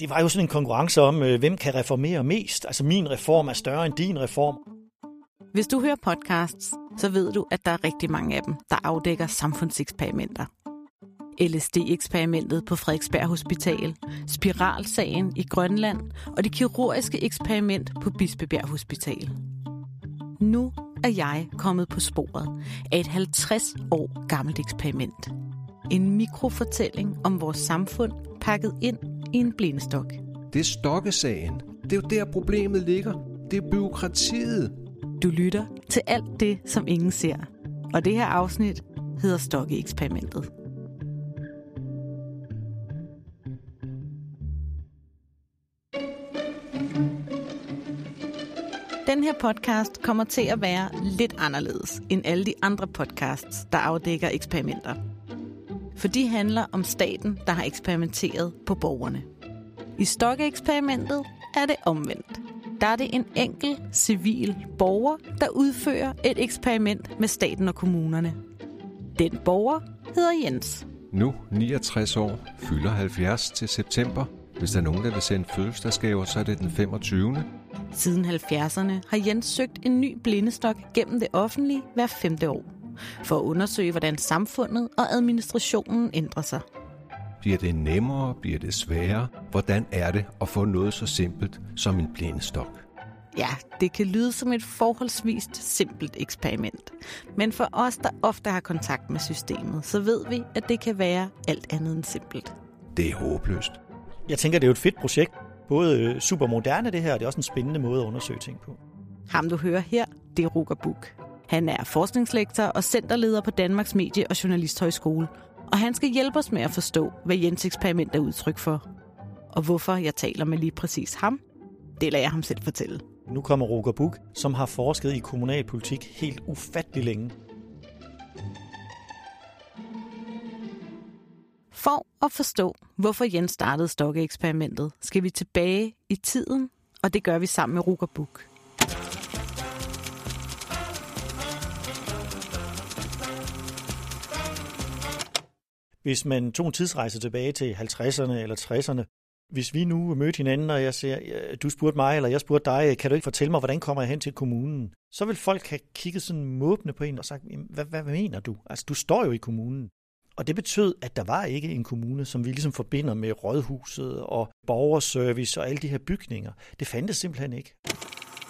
det var jo sådan en konkurrence om, øh, hvem kan reformere mest. Altså min reform er større end din reform. Hvis du hører podcasts, så ved du, at der er rigtig mange af dem, der afdækker samfundseksperimenter. LSD-eksperimentet på Frederiksberg Hospital, spiralsagen i Grønland og det kirurgiske eksperiment på Bispebjerg Hospital. Nu er jeg kommet på sporet af et 50 år gammelt eksperiment. En mikrofortælling om vores samfund pakket ind i en blindestok. Det er stokkesagen. Det er jo der problemet ligger. Det er byråkratiet. Du lytter til alt det, som ingen ser. Og det her afsnit hedder Stokke-eksperimentet. Den her podcast kommer til at være lidt anderledes end alle de andre podcasts, der afdækker eksperimenter. For de handler om staten, der har eksperimenteret på borgerne. I Stokke-eksperimentet er det omvendt. Der er det en enkel, civil borger, der udfører et eksperiment med staten og kommunerne. Den borger hedder Jens. Nu 69 år, fylder 70 til september. Hvis der er nogen, der vil sende fødselsdagsgaver, så er det den 25. Siden 70'erne har Jens søgt en ny blindestok gennem det offentlige hver femte år. For at undersøge, hvordan samfundet og administrationen ændrer sig. Bliver det nemmere? Bliver det sværere? Hvordan er det at få noget så simpelt som en blindestok? Ja, det kan lyde som et forholdsvis simpelt eksperiment. Men for os, der ofte har kontakt med systemet, så ved vi, at det kan være alt andet end simpelt. Det er håbløst. Jeg tænker, det er jo et fedt projekt. Både øh, super moderne det her, og det er også en spændende måde at undersøge ting på. Ham du hører her, det er Ruger Buk. Han er forskningslektor og centerleder på Danmarks Medie- og Journalisthøjskole. Og han skal hjælpe os med at forstå, hvad Jens eksperiment er udtryk for. Og hvorfor jeg taler med lige præcis ham, det lader jeg ham selv fortælle. Nu kommer Roger Buk, som har forsket i kommunalpolitik helt ufattelig længe. For at forstå, hvorfor Jens startede Stokke-eksperimentet, skal vi tilbage i tiden, og det gør vi sammen med Ruger Buk. Hvis man tog en tidsrejse tilbage til 50'erne eller 60'erne, hvis vi nu mødte hinanden, og jeg siger, du spurgte mig, eller jeg spurgte dig, kan du ikke fortælle mig, hvordan kommer jeg hen til kommunen? Så vil folk have kigget sådan måbende på en og sagt, hvad, hvad, hvad mener du? Altså, du står jo i kommunen. Og det betød, at der var ikke en kommune, som vi ligesom forbinder med rådhuset og borgerservice og alle de her bygninger. Det fandtes simpelthen ikke.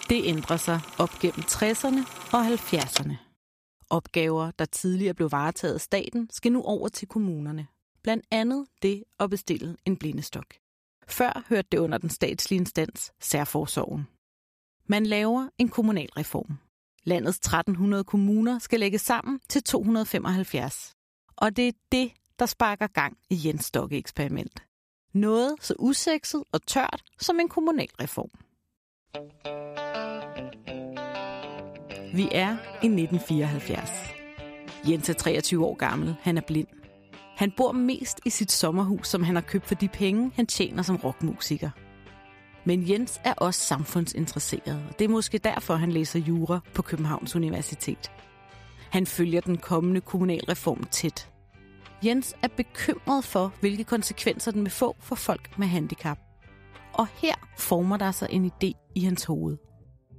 Det ændrer sig op gennem 60'erne og 70'erne. Opgaver, der tidligere blev varetaget af staten, skal nu over til kommunerne. Blandt andet det at bestille en blindestok. Før hørte det under den statslige instans, Særforsorgen. Man laver en kommunalreform. Landets 1300 kommuner skal lægges sammen til 275. Og det er det, der sparker gang i Jens Stokke eksperiment. Noget så usekset og tørt som en kommunalreform. Vi er i 1974. Jens er 23 år gammel. Han er blind. Han bor mest i sit sommerhus, som han har købt for de penge, han tjener som rockmusiker. Men Jens er også samfundsinteresseret, og det er måske derfor, han læser jura på Københavns Universitet. Han følger den kommende kommunalreform tæt. Jens er bekymret for, hvilke konsekvenser den vil få for folk med handicap. Og her former der sig en idé i hans hoved.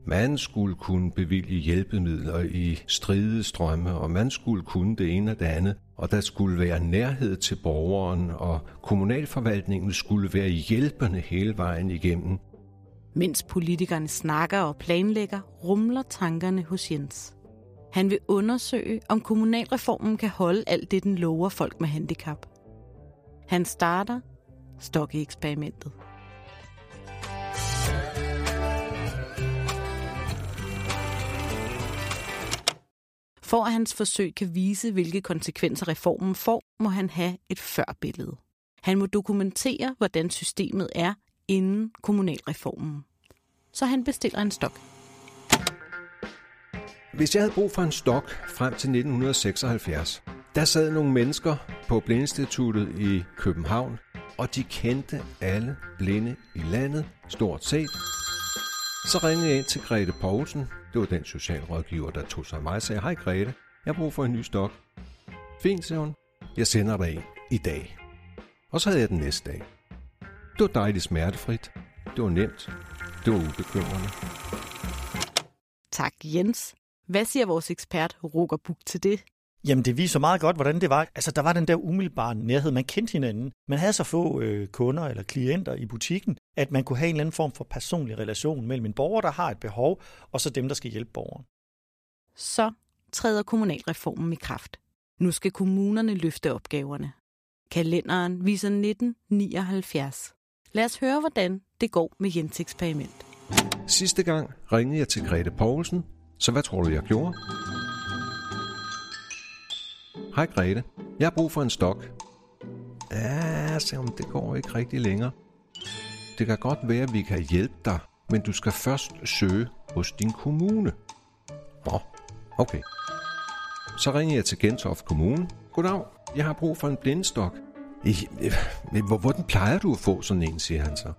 Man skulle kunne bevilge hjælpemidler i stridestrømme, og man skulle kunne det ene og det andet, og der skulle være nærhed til borgeren, og kommunalforvaltningen skulle være hjælpende hele vejen igennem. Mens politikerne snakker og planlægger, rumler tankerne hos Jens. Han vil undersøge, om kommunalreformen kan holde alt det, den lover folk med handicap. Han starter Stokke-eksperimentet. For at hans forsøg kan vise, hvilke konsekvenser reformen får, må han have et førbillede. Han må dokumentere, hvordan systemet er inden kommunalreformen. Så han bestiller en stok. Hvis jeg havde brug for en stok frem til 1976, der sad nogle mennesker på Blindinstituttet i København, og de kendte alle blinde i landet, stort set. Så ringede jeg ind til Grete Poulsen. Det var den socialrådgiver, der tog sig af mig og sagde, hej Grete, jeg har brug for en ny stok. Fint, sagde hun. Jeg sender dig en i dag. Og så havde jeg den næste dag. Det var dejligt smertefrit. Det var nemt. Det var ubekymrende. Tak, Jens. Hvad siger vores ekspert Roger Buk til det? Jamen, det viser meget godt, hvordan det var. Altså, der var den der umiddelbare nærhed. Man kendte hinanden. Man havde så få øh, kunder eller klienter i butikken, at man kunne have en eller anden form for personlig relation mellem en borger, der har et behov, og så dem, der skal hjælpe borgeren. Så træder kommunalreformen i kraft. Nu skal kommunerne løfte opgaverne. Kalenderen viser 1979. Lad os høre, hvordan det går med Jens eksperiment. Sidste gang ringede jeg til Grete Poulsen, så hvad tror du, jeg gjorde? Hej Grete, jeg har brug for en stok. Ja, sagde hun, det går ikke rigtig længere. Det kan godt være, at vi kan hjælpe dig, men du skal først søge hos din kommune. Nå, okay. Så ringer jeg til Gentofte Kommune. Goddag, jeg har brug for en blindestok. Hvor, hvordan plejer du at få sådan en, siger han så.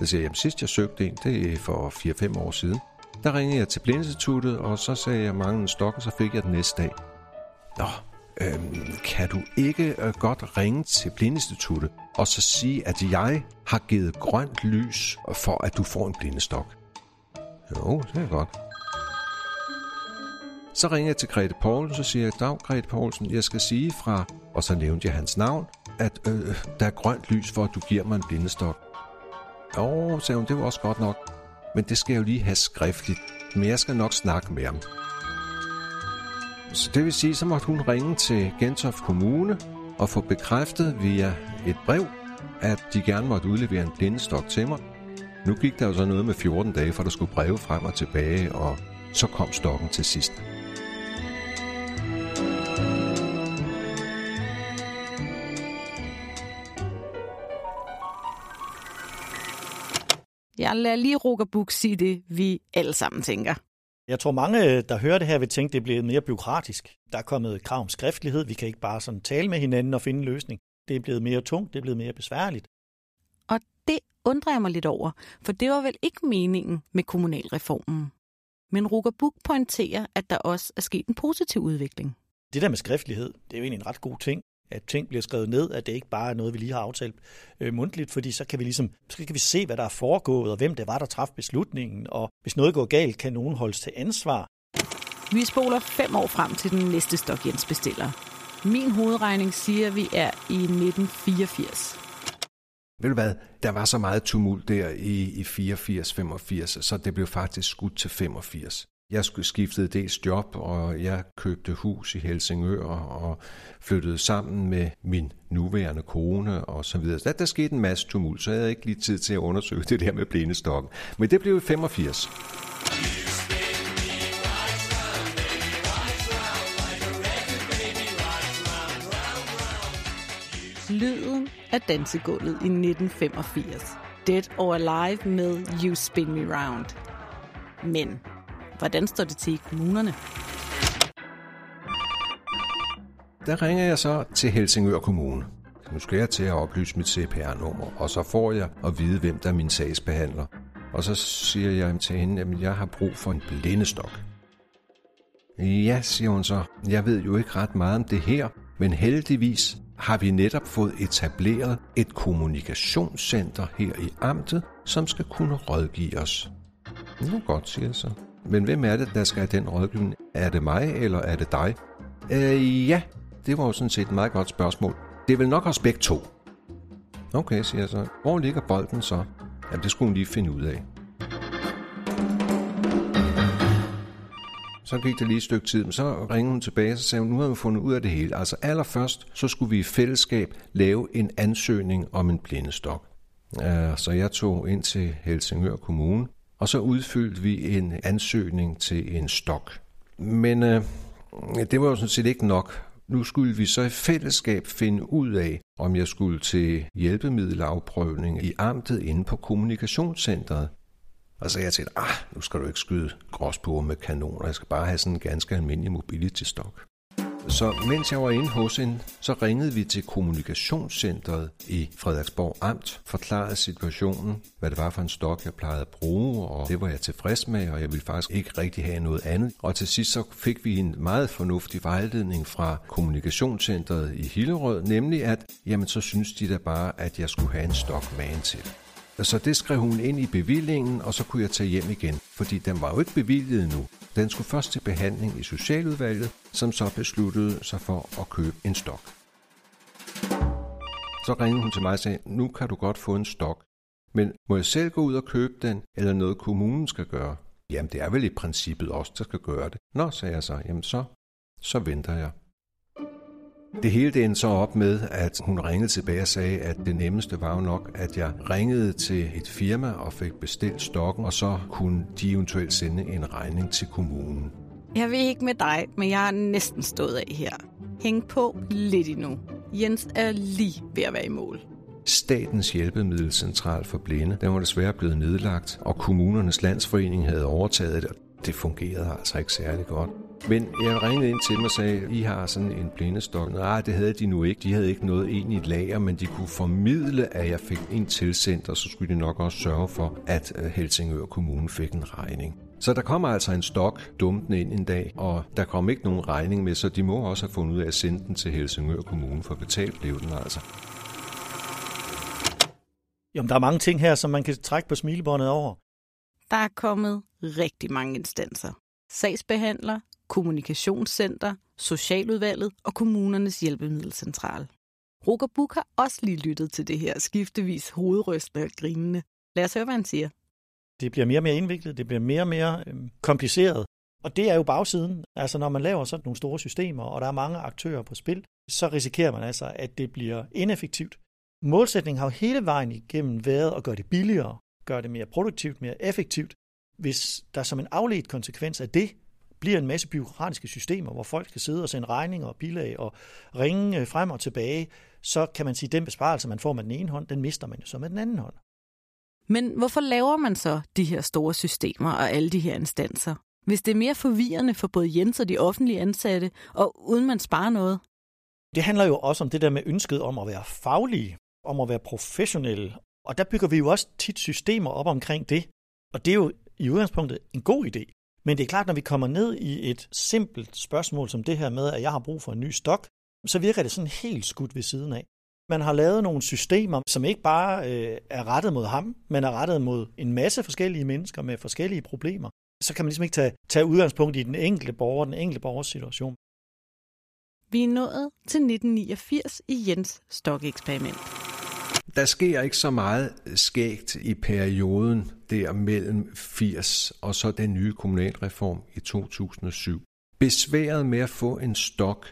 Jeg siger, jamen sidst jeg søgte en, det er for 4-5 år siden. Der ringede jeg til Blindinstituttet, og så sagde jeg, mange en stok, og så fik jeg den næste dag. Nå, øhm, kan du ikke øh, godt ringe til Blindinstituttet og så sige, at jeg har givet grønt lys for, at du får en blindestok? Jo, det er godt. Så ringer jeg til Grete Poulsen, så siger jeg, dag Grete Poulsen, jeg skal sige fra, og så nævnte jeg hans navn, at øh, der er grønt lys for, at du giver mig en blindestok. Jo, sagde hun, det var også godt nok. Men det skal jeg jo lige have skriftligt. Men jeg skal nok snakke med ham. Så det vil sige, så måtte hun ringe til Gentofte Kommune og få bekræftet via et brev, at de gerne måtte udlevere en blindestok til mig. Nu gik der jo så noget med 14 dage, for der skulle breve frem og tilbage, og så kom stokken til sidst. Jeg lader lige Roger Buk sige det, vi alle sammen tænker. Jeg tror mange, der hører det her, vil tænke, at det er blevet mere byråkratisk. Der er kommet krav om skriftlighed. Vi kan ikke bare sådan tale med hinanden og finde en løsning. Det er blevet mere tungt, det er blevet mere besværligt. Og det undrer jeg mig lidt over, for det var vel ikke meningen med kommunalreformen. Men Roger Buk pointerer, at der også er sket en positiv udvikling. Det der med skriftlighed, det er jo egentlig en ret god ting at ting bliver skrevet ned, at det ikke bare er noget, vi lige har aftalt øh, mundtligt, fordi så kan vi ligesom, så kan vi se, hvad der er foregået, og hvem det var, der traf beslutningen, og hvis noget går galt, kan nogen holdes til ansvar. Vi spoler fem år frem til den næste Stok Jens bestiller. Min hovedregning siger, at vi er i 1984. Ved du hvad, der var så meget tumult der i, i 84-85, så det blev faktisk skudt til 85. Jeg skulle skiftede dels job, og jeg købte hus i Helsingør og flyttede sammen med min nuværende kone og så videre. Der, der skete en masse tumult, så jeg havde ikke lige tid til at undersøge det der med blindestokken. Men det blev i 85. Lyden af dansegulvet i 1985. Dead or Alive med You Spin Me Round. Men Hvordan står det til i kommunerne? Der ringer jeg så til Helsingør Kommune. Nu skal jeg til at oplyse mit CPR-nummer, og så får jeg at vide, hvem der er min sagsbehandler. Og så siger jeg til hende, at jeg har brug for en blindestok. Ja, siger hun så. Jeg ved jo ikke ret meget om det her, men heldigvis har vi netop fået etableret et kommunikationscenter her i amtet, som skal kunne rådgive os. Nu godt, siger jeg så. Men hvem er det, der skal have den rådgivning? Er det mig, eller er det dig? Øh, ja, det var jo sådan set et meget godt spørgsmål. Det er vel nok os begge to. Okay, siger jeg så. Hvor ligger bolden så? Jamen, det skulle hun lige finde ud af. Så gik det lige et stykke tid, men så ringede hun tilbage og så sagde hun, nu har vi fundet ud af det hele. Altså allerførst, så skulle vi i fællesskab lave en ansøgning om en blindestok. Øh, så jeg tog ind til Helsingør Kommune, og så udfyldte vi en ansøgning til en stok. Men øh, det var jo sådan set ikke nok. Nu skulle vi så i fællesskab finde ud af, om jeg skulle til hjælpemiddelafprøvning i amtet inde på kommunikationscentret. Og så jeg tænkte, ah, nu skal du ikke skyde gråsbuer med kanoner, jeg skal bare have sådan en ganske almindelig mobility-stok. Så mens jeg var inde hos hende, så ringede vi til kommunikationscentret i Frederiksborg Amt, forklarede situationen, hvad det var for en stok, jeg plejede at bruge, og det var jeg tilfreds med, og jeg ville faktisk ikke rigtig have noget andet. Og til sidst så fik vi en meget fornuftig vejledning fra kommunikationscentret i Hillerød, nemlig at, jamen så synes de da bare, at jeg skulle have en stok med til. Så det skrev hun ind i bevillingen, og så kunne jeg tage hjem igen, fordi den var jo ikke bevilget nu. Den skulle først til behandling i Socialudvalget, som så besluttede sig for at købe en stok. Så ringede hun til mig og sagde, nu kan du godt få en stok, men må jeg selv gå ud og købe den, eller noget kommunen skal gøre? Jamen det er vel i princippet også, der skal gøre det. Nå, sagde jeg så, jamen så, så venter jeg. Det hele det endte så op med, at hun ringede tilbage og sagde, at det nemmeste var jo nok, at jeg ringede til et firma og fik bestilt stokken, og så kunne de eventuelt sende en regning til kommunen. Jeg ved ikke med dig, men jeg er næsten stået af her. Hæng på lidt endnu. Jens er lige ved at være i mål. Statens hjælpemiddelcentral for blinde, den var desværre blevet nedlagt, og kommunernes landsforening havde overtaget det, og det fungerede altså ikke særlig godt. Men jeg ringede ind til dem og sagde, I har sådan en blindestok. Nej, det havde de nu ikke. De havde ikke noget ind i et lager, men de kunne formidle, at jeg fik en tilsendt, og så skulle de nok også sørge for, at øh, Helsingør Kommune fik en regning. Så der kommer altså en stok dumpende ind en dag, og der kom ikke nogen regning med, så de må også have fundet ud af at sende den til Helsingør Kommune, for betalt blev den altså. Jamen, der er mange ting her, som man kan trække på smilebåndet over. Der er kommet rigtig mange instanser. Sagsbehandler, kommunikationscenter, socialudvalget og kommunernes hjælpemiddelcentral. Roger Buk har også lige lyttet til det her skiftevis hovedrystende og grinende. Lad os høre, hvad han siger. Det bliver mere og mere indviklet, det bliver mere og mere øh, kompliceret. Og det er jo bagsiden. Altså når man laver sådan nogle store systemer, og der er mange aktører på spil, så risikerer man altså, at det bliver ineffektivt. Målsætningen har jo hele vejen igennem været at gøre det billigere, gøre det mere produktivt, mere effektivt. Hvis der som en afledt konsekvens af det bliver en masse byråkratiske systemer, hvor folk skal sidde og sende regninger og bilag og ringe øh, frem og tilbage, så kan man sige, at den besparelse, man får med den ene hånd, den mister man jo så med den anden hånd. Men hvorfor laver man så de her store systemer og alle de her instanser? Hvis det er mere forvirrende for både Jens og de offentlige ansatte, og uden man sparer noget? Det handler jo også om det der med ønsket om at være faglige, om at være professionelle. Og der bygger vi jo også tit systemer op omkring det. Og det er jo i udgangspunktet en god idé. Men det er klart, når vi kommer ned i et simpelt spørgsmål som det her med, at jeg har brug for en ny stok, så virker det sådan helt skudt ved siden af. Man har lavet nogle systemer, som ikke bare øh, er rettet mod ham, men er rettet mod en masse forskellige mennesker med forskellige problemer. Så kan man ligesom ikke tage, tage udgangspunkt i den enkelte borger, den enkelte borgers situation. Vi er nået til 1989 i Jens Stok-eksperiment. Der sker ikke så meget skægt i perioden der mellem 80 og så den nye kommunalreform i 2007. Besværet med at få en stok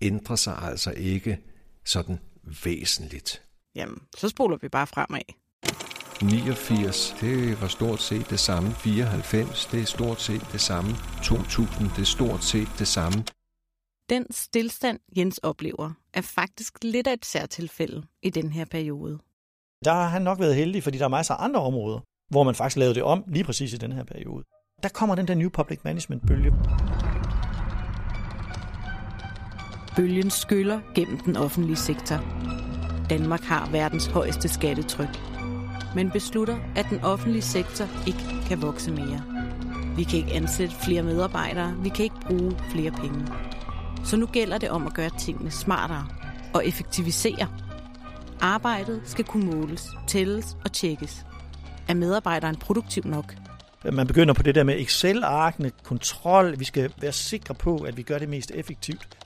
ændrer sig altså ikke sådan væsentligt. Jamen, så spoler vi bare fremad. 89, det var stort set det samme. 94, det er stort set det samme. 2000, det er stort set det samme. Den stillstand, Jens oplever, er faktisk lidt af et særtilfælde i den her periode. Der har han nok været heldig, fordi der er masser af andre områder, hvor man faktisk lavede det om lige præcis i den her periode. Der kommer den der New Public Management-bølge. Bølgen skyller gennem den offentlige sektor. Danmark har verdens højeste skattetryk, men beslutter, at den offentlige sektor ikke kan vokse mere. Vi kan ikke ansætte flere medarbejdere, vi kan ikke bruge flere penge. Så nu gælder det om at gøre tingene smartere og effektivisere. Arbejdet skal kunne måles, tælles og tjekkes. Er medarbejderen produktiv nok? Man begynder på det der med Excel-arkene, kontrol. Vi skal være sikre på, at vi gør det mest effektivt.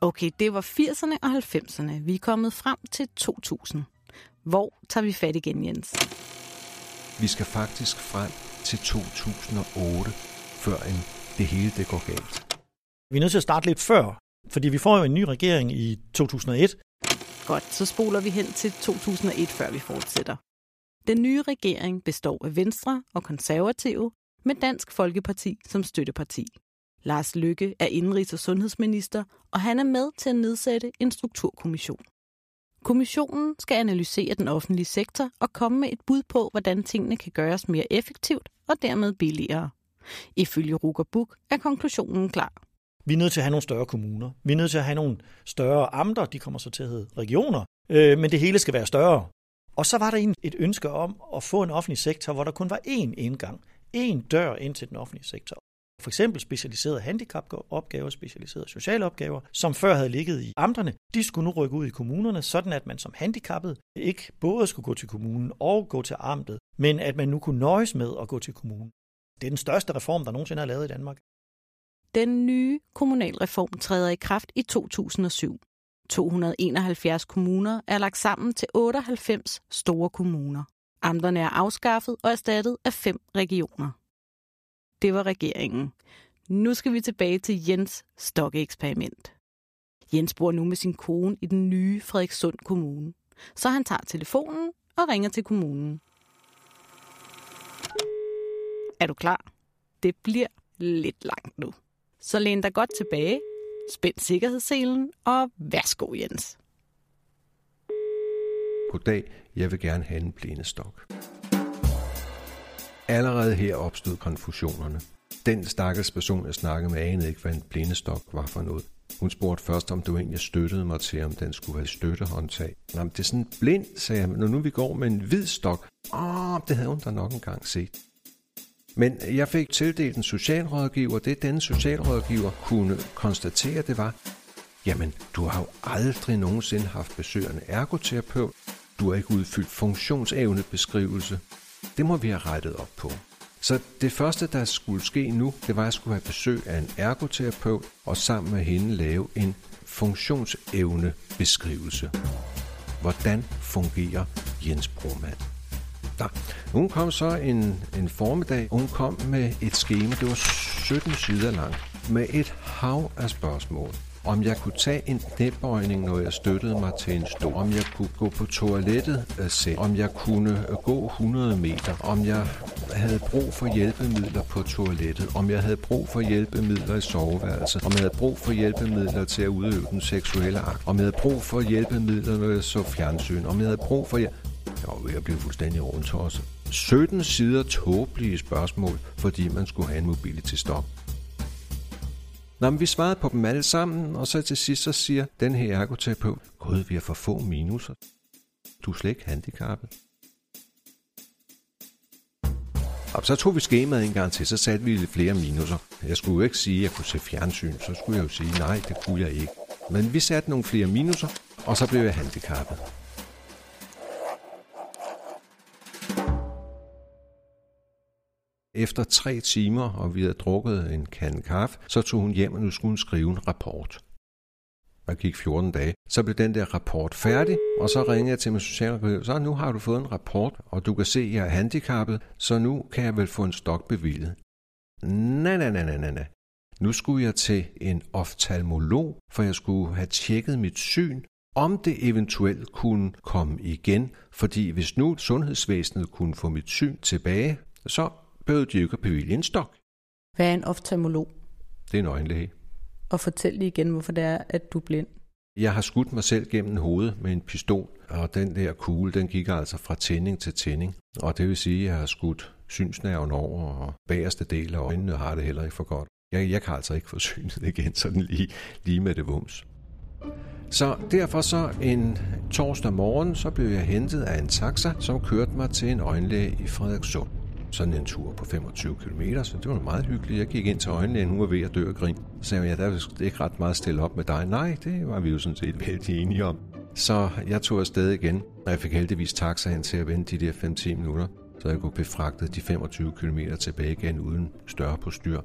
Okay, det var 80'erne og 90'erne. Vi er kommet frem til 2000. Hvor tager vi fat igen, Jens? Vi skal faktisk frem til 2008, før en det hele det går galt. Vi er nødt til at starte lidt før, fordi vi får jo en ny regering i 2001. Godt, så spoler vi hen til 2001, før vi fortsætter. Den nye regering består af Venstre og Konservative med Dansk Folkeparti som støtteparti. Lars Lykke er indrigs- og sundhedsminister, og han er med til at nedsætte en strukturkommission. Kommissionen skal analysere den offentlige sektor og komme med et bud på, hvordan tingene kan gøres mere effektivt og dermed billigere. Ifølge Ruger Buk er konklusionen klar. Vi er nødt til at have nogle større kommuner. Vi er nødt til at have nogle større amter. De kommer så til at hedde regioner. Øh, men det hele skal være større. Og så var der et ønske om at få en offentlig sektor, hvor der kun var én indgang. én dør ind til den offentlige sektor. For eksempel specialiserede handicapopgaver, specialiserede sociale opgaver, som før havde ligget i amterne, de skulle nu rykke ud i kommunerne, sådan at man som handicappet ikke både skulle gå til kommunen og gå til amtet, men at man nu kunne nøjes med at gå til kommunen. Det er den største reform, der nogensinde er lavet i Danmark. Den nye kommunalreform træder i kraft i 2007. 271 kommuner er lagt sammen til 98 store kommuner. Amterne er afskaffet og erstattet af fem regioner. Det var regeringen. Nu skal vi tilbage til Jens stokkeeksperiment. Jens bor nu med sin kone i den nye Frederikssund Kommune. Så han tager telefonen og ringer til kommunen. Er du klar? Det bliver lidt langt nu. Så læn dig godt tilbage, spænd sikkerhedsselen og værsgo Jens. Goddag, jeg vil gerne have en blindestok. Allerede her opstod konfusionerne. Den stakkels person, jeg snakkede med, anede ikke, hvad en blindestok var for noget. Hun spurgte først, om du egentlig støttede mig til, om den skulle have støttehåndtag. Jamen, det er sådan blind, sagde jeg, når nu vi går med en hvid stok. Åh, det havde hun da nok engang set. Men jeg fik tildelt en socialrådgiver. Det denne socialrådgiver kunne konstatere, det var, jamen, du har jo aldrig nogensinde haft besøgende ergoterapeut. Du har ikke udfyldt funktionsevnebeskrivelse. Det må vi have rettet op på. Så det første, der skulle ske nu, det var, at jeg skulle have besøg af en ergoterapeut, og sammen med hende lave en funktionsevnebeskrivelse. Hvordan fungerer Jens Broman? Der. Hun kom så en, en formiddag, og hun kom med et skema, det var 17 sider langt, med et hav af spørgsmål. Om jeg kunne tage en knæbøjning, når jeg støttede mig til en stol, om jeg kunne gå på toilettet øh, selv, om jeg kunne øh, gå 100 meter, om jeg havde brug for hjælpemidler på toilettet, om jeg havde brug for hjælpemidler i soveværelset, om jeg havde brug for hjælpemidler til at udøve den seksuelle akt, om jeg havde brug for hjælpemidler, når jeg så fjernsyn, om jeg havde brug for... Jeg var ved at blive fuldstændig rundt også. 17 sider tåbelige spørgsmål, fordi man skulle have en mobility stop. Nå, men vi svarede på dem alle sammen, og så til sidst så siger den her ergoterapeut, Gud, vi har for få minuser. Du er slet ikke handicappet. Og så tog vi skemaet en gang til, så satte vi lidt flere minuser. Jeg skulle jo ikke sige, at jeg kunne se fjernsyn, så skulle jeg jo sige, nej, det kunne jeg ikke. Men vi satte nogle flere minuser, og så blev jeg handicappet. Efter tre timer, og vi havde drukket en kande kaffe, så tog hun hjem, og nu skulle hun skrive en rapport. Der gik 14 dage. Så blev den der rapport færdig, og så ringede jeg til min socialrådgiver. Så nu har du fået en rapport, og du kan se, at jeg er handicappet, så nu kan jeg vel få en stok bevillet. Nej, nej, nej, nej, nej, nej. Nu skulle jeg til en oftalmolog, for jeg skulle have tjekket mit syn, om det eventuelt kunne komme igen. Fordi hvis nu sundhedsvæsenet kunne få mit syn tilbage, så behøvede de ikke at bevilge en stok. Hvad er en oftalmolog? Det er en øjenlæge. Og fortæl lige igen, hvorfor det er, at du er blind. Jeg har skudt mig selv gennem hovedet med en pistol, og den der kugle, den gik altså fra tænding til tænding. Og det vil sige, at jeg har skudt synsnerven over, og bagerste del af øjnene har det heller ikke for godt. Jeg, jeg kan altså ikke få synet igen sådan lige, lige med det vums. Så derfor så en torsdag morgen, så blev jeg hentet af en taxa, som kørte mig til en øjenlæge i Frederikssund sådan en tur på 25 km, så det var meget hyggeligt. Jeg gik ind til øjenlægen, hun var ved at dø af grin. Så sagde jeg, ja, der er ikke ret meget stille op med dig. Nej, det var vi jo sådan set vældig enige om. Så jeg tog afsted igen, og jeg fik heldigvis taxa hen til at vente de der 5-10 minutter, så jeg kunne befragte de 25 km tilbage igen uden større på styr.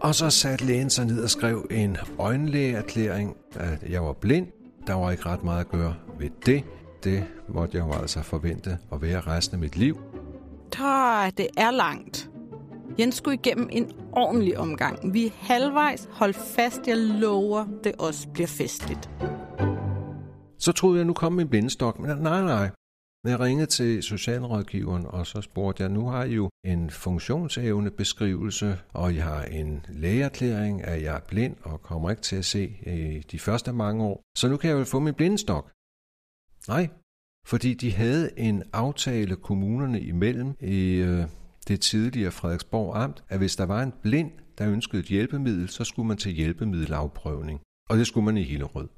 Og så satte lægen sig ned og skrev en øjenlægeerklæring, at jeg var blind. Der var ikke ret meget at gøre ved det. Det måtte jeg jo altså forvente at være resten af mit liv. Tøj, det er langt. Jens skulle igennem en ordentlig omgang. Vi er halvvejs. Hold fast, jeg lover, det også bliver festligt. Så troede jeg, nu kom min blindestok, men nej, nej. Jeg ringede til socialrådgiveren, og så spurgte jeg, nu har I jo en funktionsevnebeskrivelse, og jeg har en lægeerklæring, at jeg er blind og kommer ikke til at se i de første mange år. Så nu kan jeg jo få min blindestok. Nej, fordi de havde en aftale kommunerne imellem i øh, det tidligere Frederiksborg Amt, at hvis der var en blind, der ønskede et hjælpemiddel, så skulle man til hjælpemiddelafprøvning. Og det skulle man i Hillerød.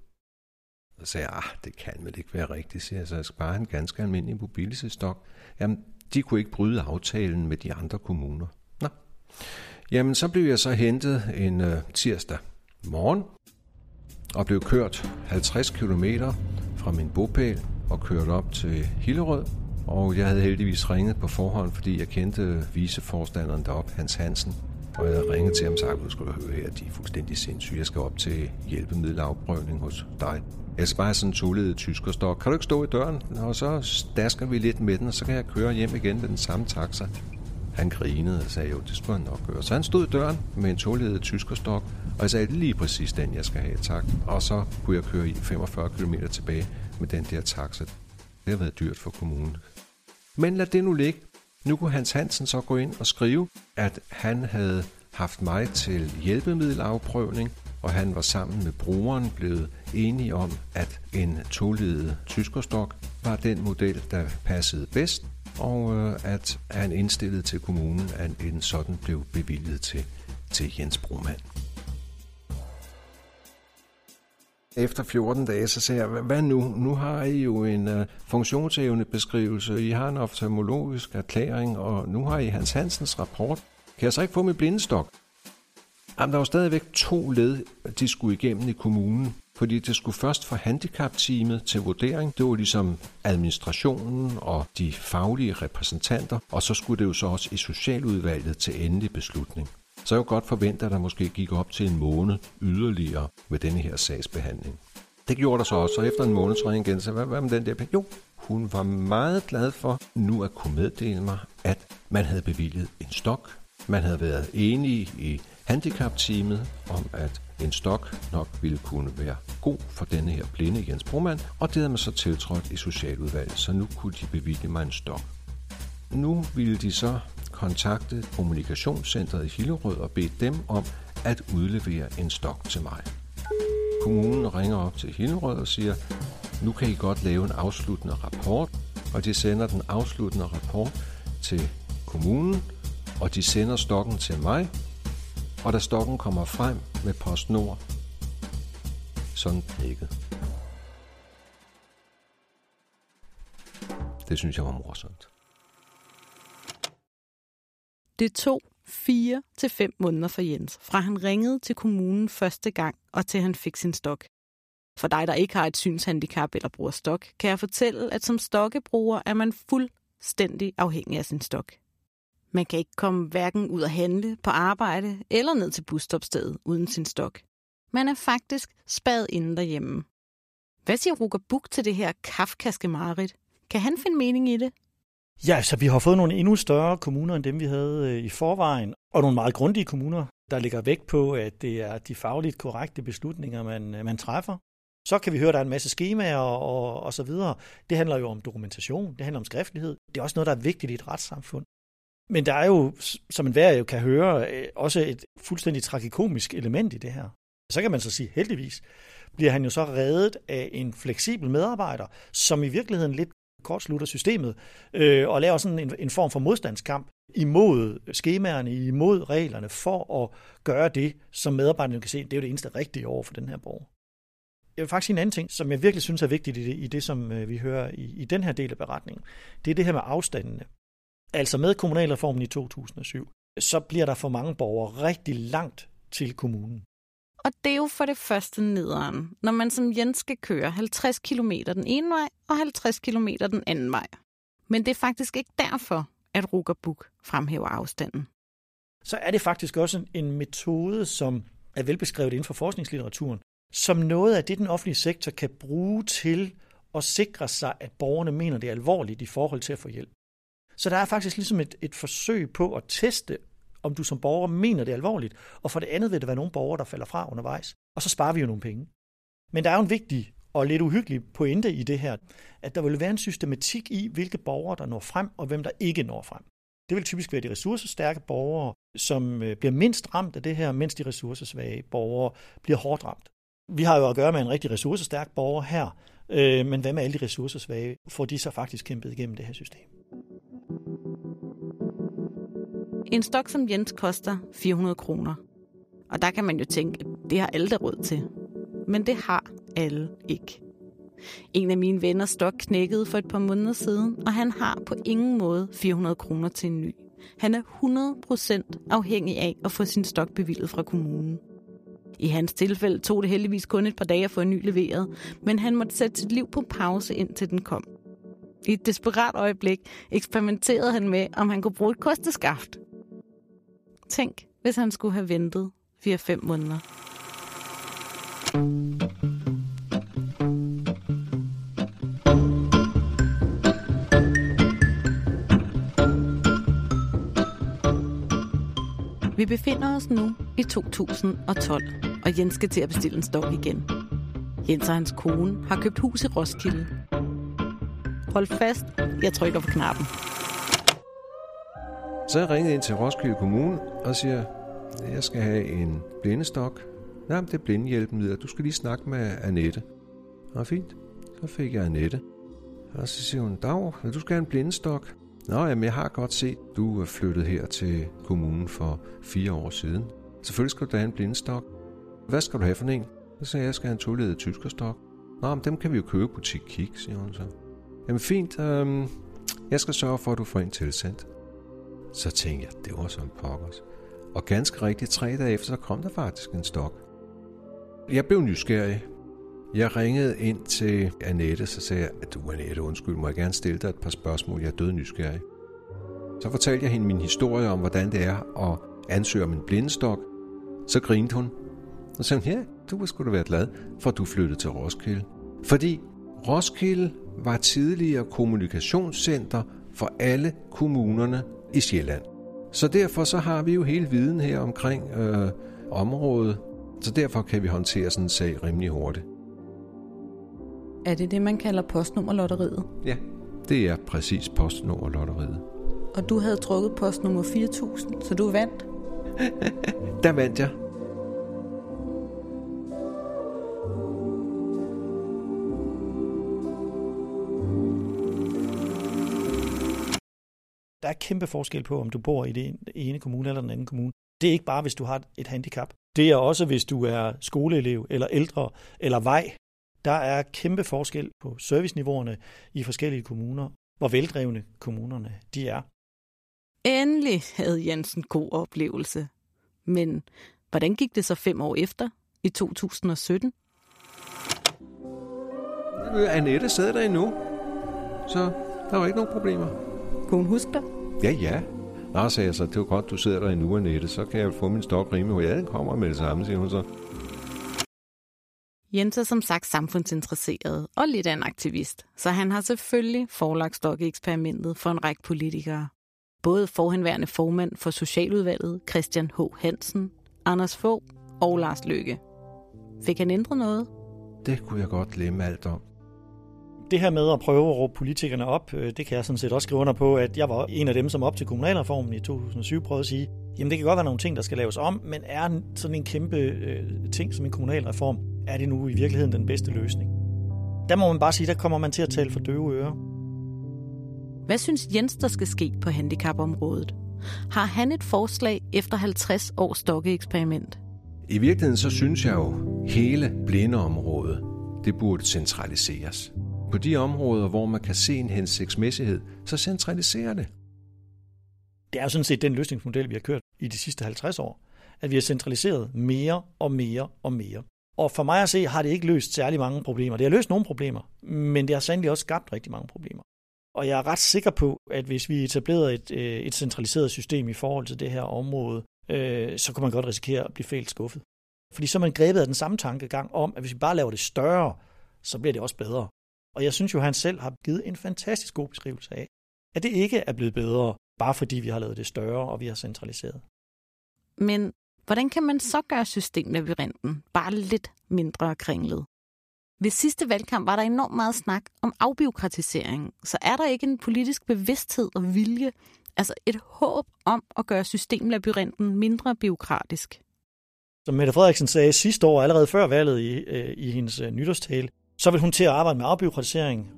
Så sagde jeg, ah, det kan vel ikke være rigtigt, siger jeg, så jeg skal bare en ganske almindelig mobilisestok. Jamen, de kunne ikke bryde aftalen med de andre kommuner. Nå. Jamen, så blev jeg så hentet en uh, tirsdag morgen og blev kørt 50 km fra min bopæl og kørt op til Hillerød. Og jeg havde heldigvis ringet på forhånd, fordi jeg kendte viceforstanderen derop, Hans Hansen. Og jeg havde ringet til ham og sagt, at skulle høre her, de er fuldstændig sindssyge. Jeg skal op til hjælpemiddelafprøvning hos dig. Jeg skal bare sådan en toledet tyskerstok. Kan du ikke stå i døren? Og så stasker vi lidt med den, og så kan jeg køre hjem igen med den samme taxa. Han grinede og sagde, jo, det skulle han nok gøre. Så han stod i døren med en toledet tyskerstok, og jeg sagde, lige præcis den, jeg skal have, tak. Og så kunne jeg køre i 45 km tilbage med den der taxa. Det har været dyrt for kommunen. Men lad det nu ligge. Nu kunne Hans Hansen så gå ind og skrive, at han havde haft mig til hjælpemiddelafprøvning, og han var sammen med brugeren blevet enige om, at en toledet tyskerstok var den model, der passede bedst, og øh, at han indstillede til kommunen, at en sådan blev bevilget til, til Jens Brumand. Efter 14 dage, så sagde jeg, hvad nu? Nu har I jo en øh, uh, funktionsevne beskrivelse, I har en oftalmologisk erklæring, og nu har I Hans Hansens rapport. Kan jeg så ikke få min blindestok? Jamen, der var stadigvæk to led, de skulle igennem i kommunen. Fordi det skulle først fra handicapteamet til vurdering. Det var ligesom administrationen og de faglige repræsentanter. Og så skulle det jo så også i socialudvalget til endelig beslutning. Så jeg godt forvente, at der måske gik op til en måned yderligere med denne her sagsbehandling. Det gjorde der så også, og efter en måned så jeg igen, så hvad, hvad med den der? Jo, hun var meget glad for nu at kunne meddele mig, at man havde bevilget en stok. Man havde været enige i handicapteamet om, at en stok nok ville kunne være god for denne her blinde Jens Broman, og det havde man så tiltrådt i Socialudvalget, så nu kunne de bevilge mig en stok. Nu ville de så kontakte kommunikationscentret i Hillerød og bede dem om at udlevere en stok til mig. Kommunen ringer op til Hillerød og siger, nu kan I godt lave en afsluttende rapport, og de sender den afsluttende rapport til kommunen, og de sender stokken til mig, og da stokken kommer frem med PostNord, sådan ikke. Det synes jeg var morsomt. Det tog fire til fem måneder for Jens, fra han ringede til kommunen første gang og til han fik sin stok. For dig, der ikke har et synshandicap eller bruger stok, kan jeg fortælle, at som stokkebruger er man fuldstændig afhængig af sin stok. Man kan ikke komme hverken ud at handle, på arbejde eller ned til busstopstedet uden sin stok. Man er faktisk spadet inde derhjemme. Hvad siger Ruger Buk til det her kafkaske marit? Kan han finde mening i det? Ja, så vi har fået nogle endnu større kommuner end dem, vi havde øh, i forvejen, og nogle meget grundige kommuner, der ligger vægt på, at det er de fagligt korrekte beslutninger, man, øh, man træffer. Så kan vi høre, at der er en masse skemaer og, og, og så videre. Det handler jo om dokumentation, det handler om skriftlighed. Det er også noget, der er vigtigt i et retssamfund. Men der er jo, som en jo kan høre, øh, også et fuldstændig tragikomisk element i det her. Så kan man så sige, heldigvis bliver han jo så reddet af en fleksibel medarbejder, som i virkeligheden lidt kortslutter systemet øh, og laver sådan en, en form for modstandskamp imod skemaerne, imod reglerne, for at gøre det, som medarbejderne kan se, det er jo det eneste rigtige over for den her borger. Jeg vil faktisk sige en anden ting, som jeg virkelig synes er vigtigt i det, i det som øh, vi hører i, i den her del af beretningen. Det er det her med afstandene. Altså med kommunalreformen i 2007, så bliver der for mange borgere rigtig langt til kommunen. Og det er jo for det første nederen, når man som Jens skal køre 50 km den ene vej og 50 km den anden vej. Men det er faktisk ikke derfor, at Rugerbuk fremhæver afstanden. Så er det faktisk også en metode, som er velbeskrevet inden for forskningslitteraturen, som noget af det, den offentlige sektor kan bruge til at sikre sig, at borgerne mener det er alvorligt i forhold til at få hjælp. Så der er faktisk ligesom et, et forsøg på at teste, om du som borger mener det alvorligt, og for det andet vil der være nogle borgere, der falder fra undervejs, og så sparer vi jo nogle penge. Men der er jo en vigtig og lidt uhyggelig pointe i det her, at der vil være en systematik i, hvilke borgere, der når frem, og hvem der ikke når frem. Det vil typisk være de ressourcestærke borgere, som øh, bliver mindst ramt af det her, mens de ressourcesvage borgere bliver hårdt ramt. Vi har jo at gøre med en rigtig ressourcestærk borger her, øh, men hvad med alle de ressourcesvage? Får de så faktisk kæmpet igennem det her system? En stok som Jens koster 400 kroner. Og der kan man jo tænke, at det har alle der råd til. Men det har alle ikke. En af mine venner stok knækkede for et par måneder siden, og han har på ingen måde 400 kroner til en ny. Han er 100% afhængig af at få sin stok bevillet fra kommunen. I hans tilfælde tog det heldigvis kun et par dage at få en ny leveret, men han måtte sætte sit liv på pause indtil den kom. I et desperat øjeblik eksperimenterede han med, om han kunne bruge et kosteskaft. Tænk, hvis han skulle have ventet 4-5 måneder. Vi befinder os nu i 2012, og Jens skal til at bestille en stok igen. Jens og hans kone har købt hus i Roskilde. Hold fast, jeg trykker på knappen. Så jeg ringede ind til Roskilde Kommune og siger, at jeg skal have en blindestok. Nej, det er blindehjælpemidler. Du skal lige snakke med Annette. Og fint. Så fik jeg Annette. Og så siger hun, Dag, du skal have en blindestok. Nå, jamen, jeg har godt set, du er flyttet her til kommunen for fire år siden. Selvfølgelig skal du have en blindestok. Hvad skal du have for en? Så sagde jeg, jeg skal have en toledet tyskerstok. Nå, men dem kan vi jo købe i butik Kik, siger hun så. Jamen fint, øhm, jeg skal sørge for, at du får en tilsendt. Så tænkte jeg, det var som pokkers. Og ganske rigtigt, tre dage efter, så kom der faktisk en stok. Jeg blev nysgerrig. Jeg ringede ind til Annette, så sagde jeg, at du Annette, undskyld, må jeg gerne stille dig et par spørgsmål, jeg er død nysgerrig. Så fortalte jeg hende min historie om, hvordan det er at ansøge om en blindestok. Så grinede hun. Og sagde ja, du var sgu da være glad, for at du flyttede til Roskilde. Fordi Roskilde var tidligere kommunikationscenter for alle kommunerne i Sjælland. Så derfor så har vi jo hele viden her omkring øh, området, så derfor kan vi håndtere sådan en sag rimelig hurtigt. Er det det, man kalder postnummerlotteriet? Ja, det er præcis postnummerlotteriet. Og du havde trukket postnummer 4000, så du vandt? Der vandt jeg. Er kæmpe forskel på, om du bor i det ene kommune eller den anden kommune. Det er ikke bare, hvis du har et handicap. Det er også, hvis du er skoleelev eller ældre eller vej. Der er kæmpe forskel på serviceniveauerne i forskellige kommuner, hvor veldrevne kommunerne de er. Endelig havde Jensen god oplevelse. Men hvordan gik det så fem år efter, i 2017? Annette sidder der endnu, så der var ikke nogen problemer. Kunne hun huske dig? Ja, ja. Nå, sagde jeg så, det var godt, du sidder der endnu, Annette, så kan jeg få min stok rimelig. Ja, den kommer med det samme, siger hun så. Jens er som sagt samfundsinteresseret og lidt af en aktivist, så han har selvfølgelig forlagt stokkeeksperimentet for en række politikere. Både forhenværende formand for Socialudvalget, Christian H. Hansen, Anders Fogh og Lars Løkke. Fik han ændret noget? Det kunne jeg godt glemme alt om. Det her med at prøve at råbe politikerne op, øh, det kan jeg sådan set også skrive under på, at jeg var en af dem, som op til kommunalreformen i 2007 prøvede at sige, jamen det kan godt være nogle ting, der skal laves om, men er sådan en kæmpe øh, ting som en kommunalreform, er det nu i virkeligheden den bedste løsning? Der må man bare sige, der kommer man til at tale for døve ører. Hvad synes Jens, der skal ske på handicapområdet? Har han et forslag efter 50 års stokkeeksperiment? I virkeligheden så synes jeg jo, hele blindeområdet, det burde centraliseres. På de områder, hvor man kan se en hensigtsmæssighed, så centraliserer det. Det er jo sådan set den løsningsmodel, vi har kørt i de sidste 50 år. At vi har centraliseret mere og mere og mere. Og for mig at se, har det ikke løst særlig mange problemer. Det har løst nogle problemer, men det har sandelig også skabt rigtig mange problemer. Og jeg er ret sikker på, at hvis vi etablerede et, øh, et centraliseret system i forhold til det her område, øh, så kunne man godt risikere at blive fælt skuffet. Fordi så er man grebet af den samme tankegang om, at hvis vi bare laver det større, så bliver det også bedre. Og jeg synes jo, at han selv har givet en fantastisk god beskrivelse af, at det ikke er blevet bedre, bare fordi vi har lavet det større, og vi har centraliseret. Men hvordan kan man så gøre systemlabyrinten bare lidt mindre kringlet? Ved sidste valgkamp var der enormt meget snak om afbiokratisering, så er der ikke en politisk bevidsthed og vilje, altså et håb om at gøre systemlabyrinten mindre biokratisk? Som Mette Frederiksen sagde sidste år, allerede før valget i, øh, i hendes øh, nytårstale, så vil hun til at arbejde med afbiokratisering.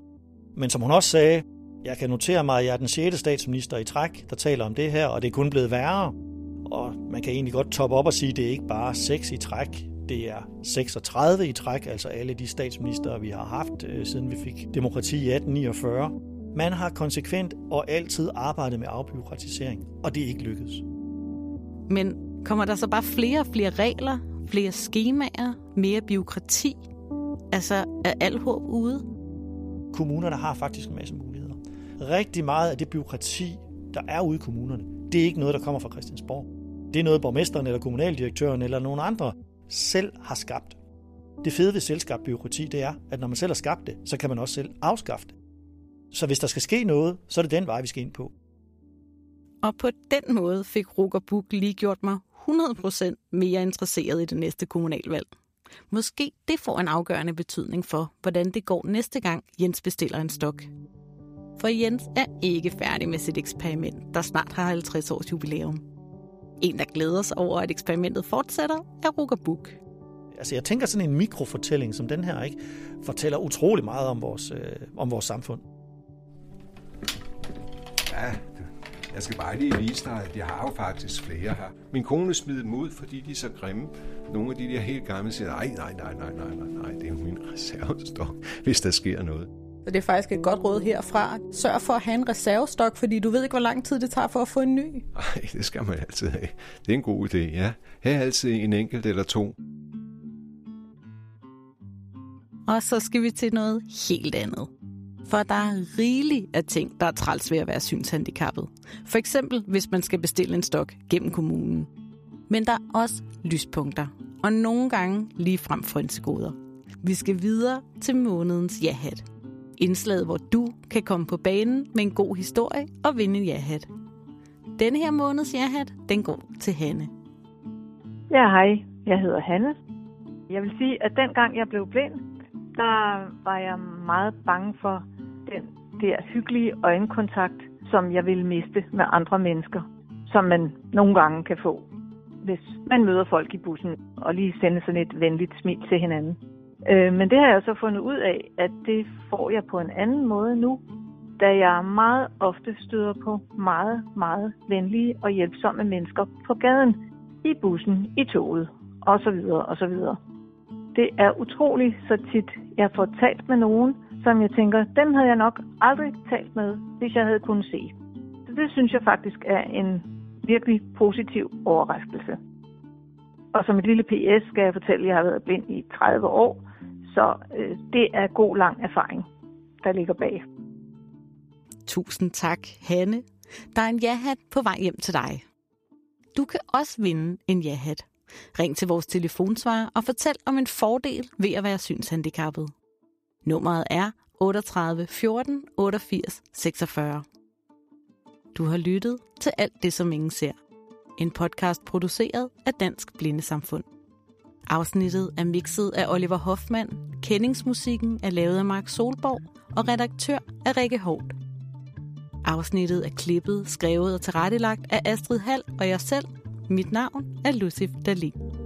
Men som hun også sagde, jeg kan notere mig, at jeg er den 6. statsminister i træk, der taler om det her, og det er kun blevet værre. Og man kan egentlig godt toppe op og sige, at det er ikke bare 6 i træk, det er 36 i træk, altså alle de statsminister, vi har haft, øh, siden vi fik demokrati i 1849. Man har konsekvent og altid arbejdet med afbyråkratisering, og det er ikke lykkedes. Men kommer der så bare flere og flere regler, flere skemaer, mere byråkrati? Altså er alt håb ude? Kommunerne har faktisk en masse muligheder. Rigtig meget af det byråkrati, der er ude i kommunerne, det er ikke noget, der kommer fra Christiansborg. Det er noget, borgmesteren eller kommunaldirektøren eller nogen andre selv har skabt. Det fede ved selskabt byråkrati, det er, at når man selv har skabt det, så kan man også selv afskaffe det. Så hvis der skal ske noget, så er det den vej, vi skal ind på. Og på den måde fik Ruger Buk lige gjort mig 100% mere interesseret i det næste kommunalvalg. Måske det får en afgørende betydning for, hvordan det går næste gang Jens bestiller en stok. For Jens er ikke færdig med sit eksperiment, der snart har 50 års jubilæum. En, der glæder sig over, at eksperimentet fortsætter, er Ruger Buk. Altså jeg tænker sådan en mikrofortælling som den her, ikke, fortæller utrolig meget om vores, øh, om vores samfund. Ja, jeg skal bare lige vise dig, at jeg har jo faktisk flere her. Min kone smider dem ud, fordi de er så grimme. Nogle af de der helt gamle siger, nej, nej, nej, nej, nej, nej, nej, det er jo min reservestok, hvis der sker noget. Så det er faktisk et godt råd herfra. Sørg for at have en reservestok, fordi du ved ikke, hvor lang tid det tager for at få en ny. Nej, det skal man altid have. Det er en god idé, ja. Ha' altid en enkelt eller to. Og så skal vi til noget helt andet. For der er rigeligt af ting, der er træls ved at være synshandicappet. For eksempel, hvis man skal bestille en stok gennem kommunen. Men der er også lyspunkter, og nogle gange lige frem frynsegoder. Vi skal videre til månedens jahat. Indslaget, hvor du kan komme på banen med en god historie og vinde en jahat. Denne her måneds jahat, den går til Hanne. Ja, hej. Jeg hedder Hanne. Jeg vil sige, at dengang jeg blev blind, der var jeg meget bange for den der hyggelige øjenkontakt, som jeg ville miste med andre mennesker, som man nogle gange kan få, hvis man møder folk i bussen og lige sender sådan et venligt smil til hinanden. Øh, men det har jeg så fundet ud af, at det får jeg på en anden måde nu, da jeg meget ofte støder på meget, meget venlige og hjælpsomme mennesker på gaden, i bussen, i toget osv. osv. Det er utroligt så tit, jeg får talt med nogen, som jeg tænker, den havde jeg nok aldrig talt med, hvis jeg havde kunnet se. Så det synes jeg faktisk er en virkelig positiv overraskelse. Og som et lille PS skal jeg fortælle, at jeg har været blind i 30 år, så øh, det er god lang erfaring, der ligger bag. Tusind tak, Hanne. Der er en ja-hat på vej hjem til dig. Du kan også vinde en ja-hat. Ring til vores telefonsvarer og fortæl om en fordel ved at være synshandicappet. Nummeret er 38 14 88 46. Du har lyttet til alt det, som ingen ser. En podcast produceret af Dansk Blindesamfund. Afsnittet er mixet af Oliver Hoffmann, kendingsmusikken er lavet af Mark Solborg og redaktør er Rikke Holt. Afsnittet er klippet, skrevet og tilrettelagt af Astrid Hall og jeg selv. Mit navn er Lucif Dalin.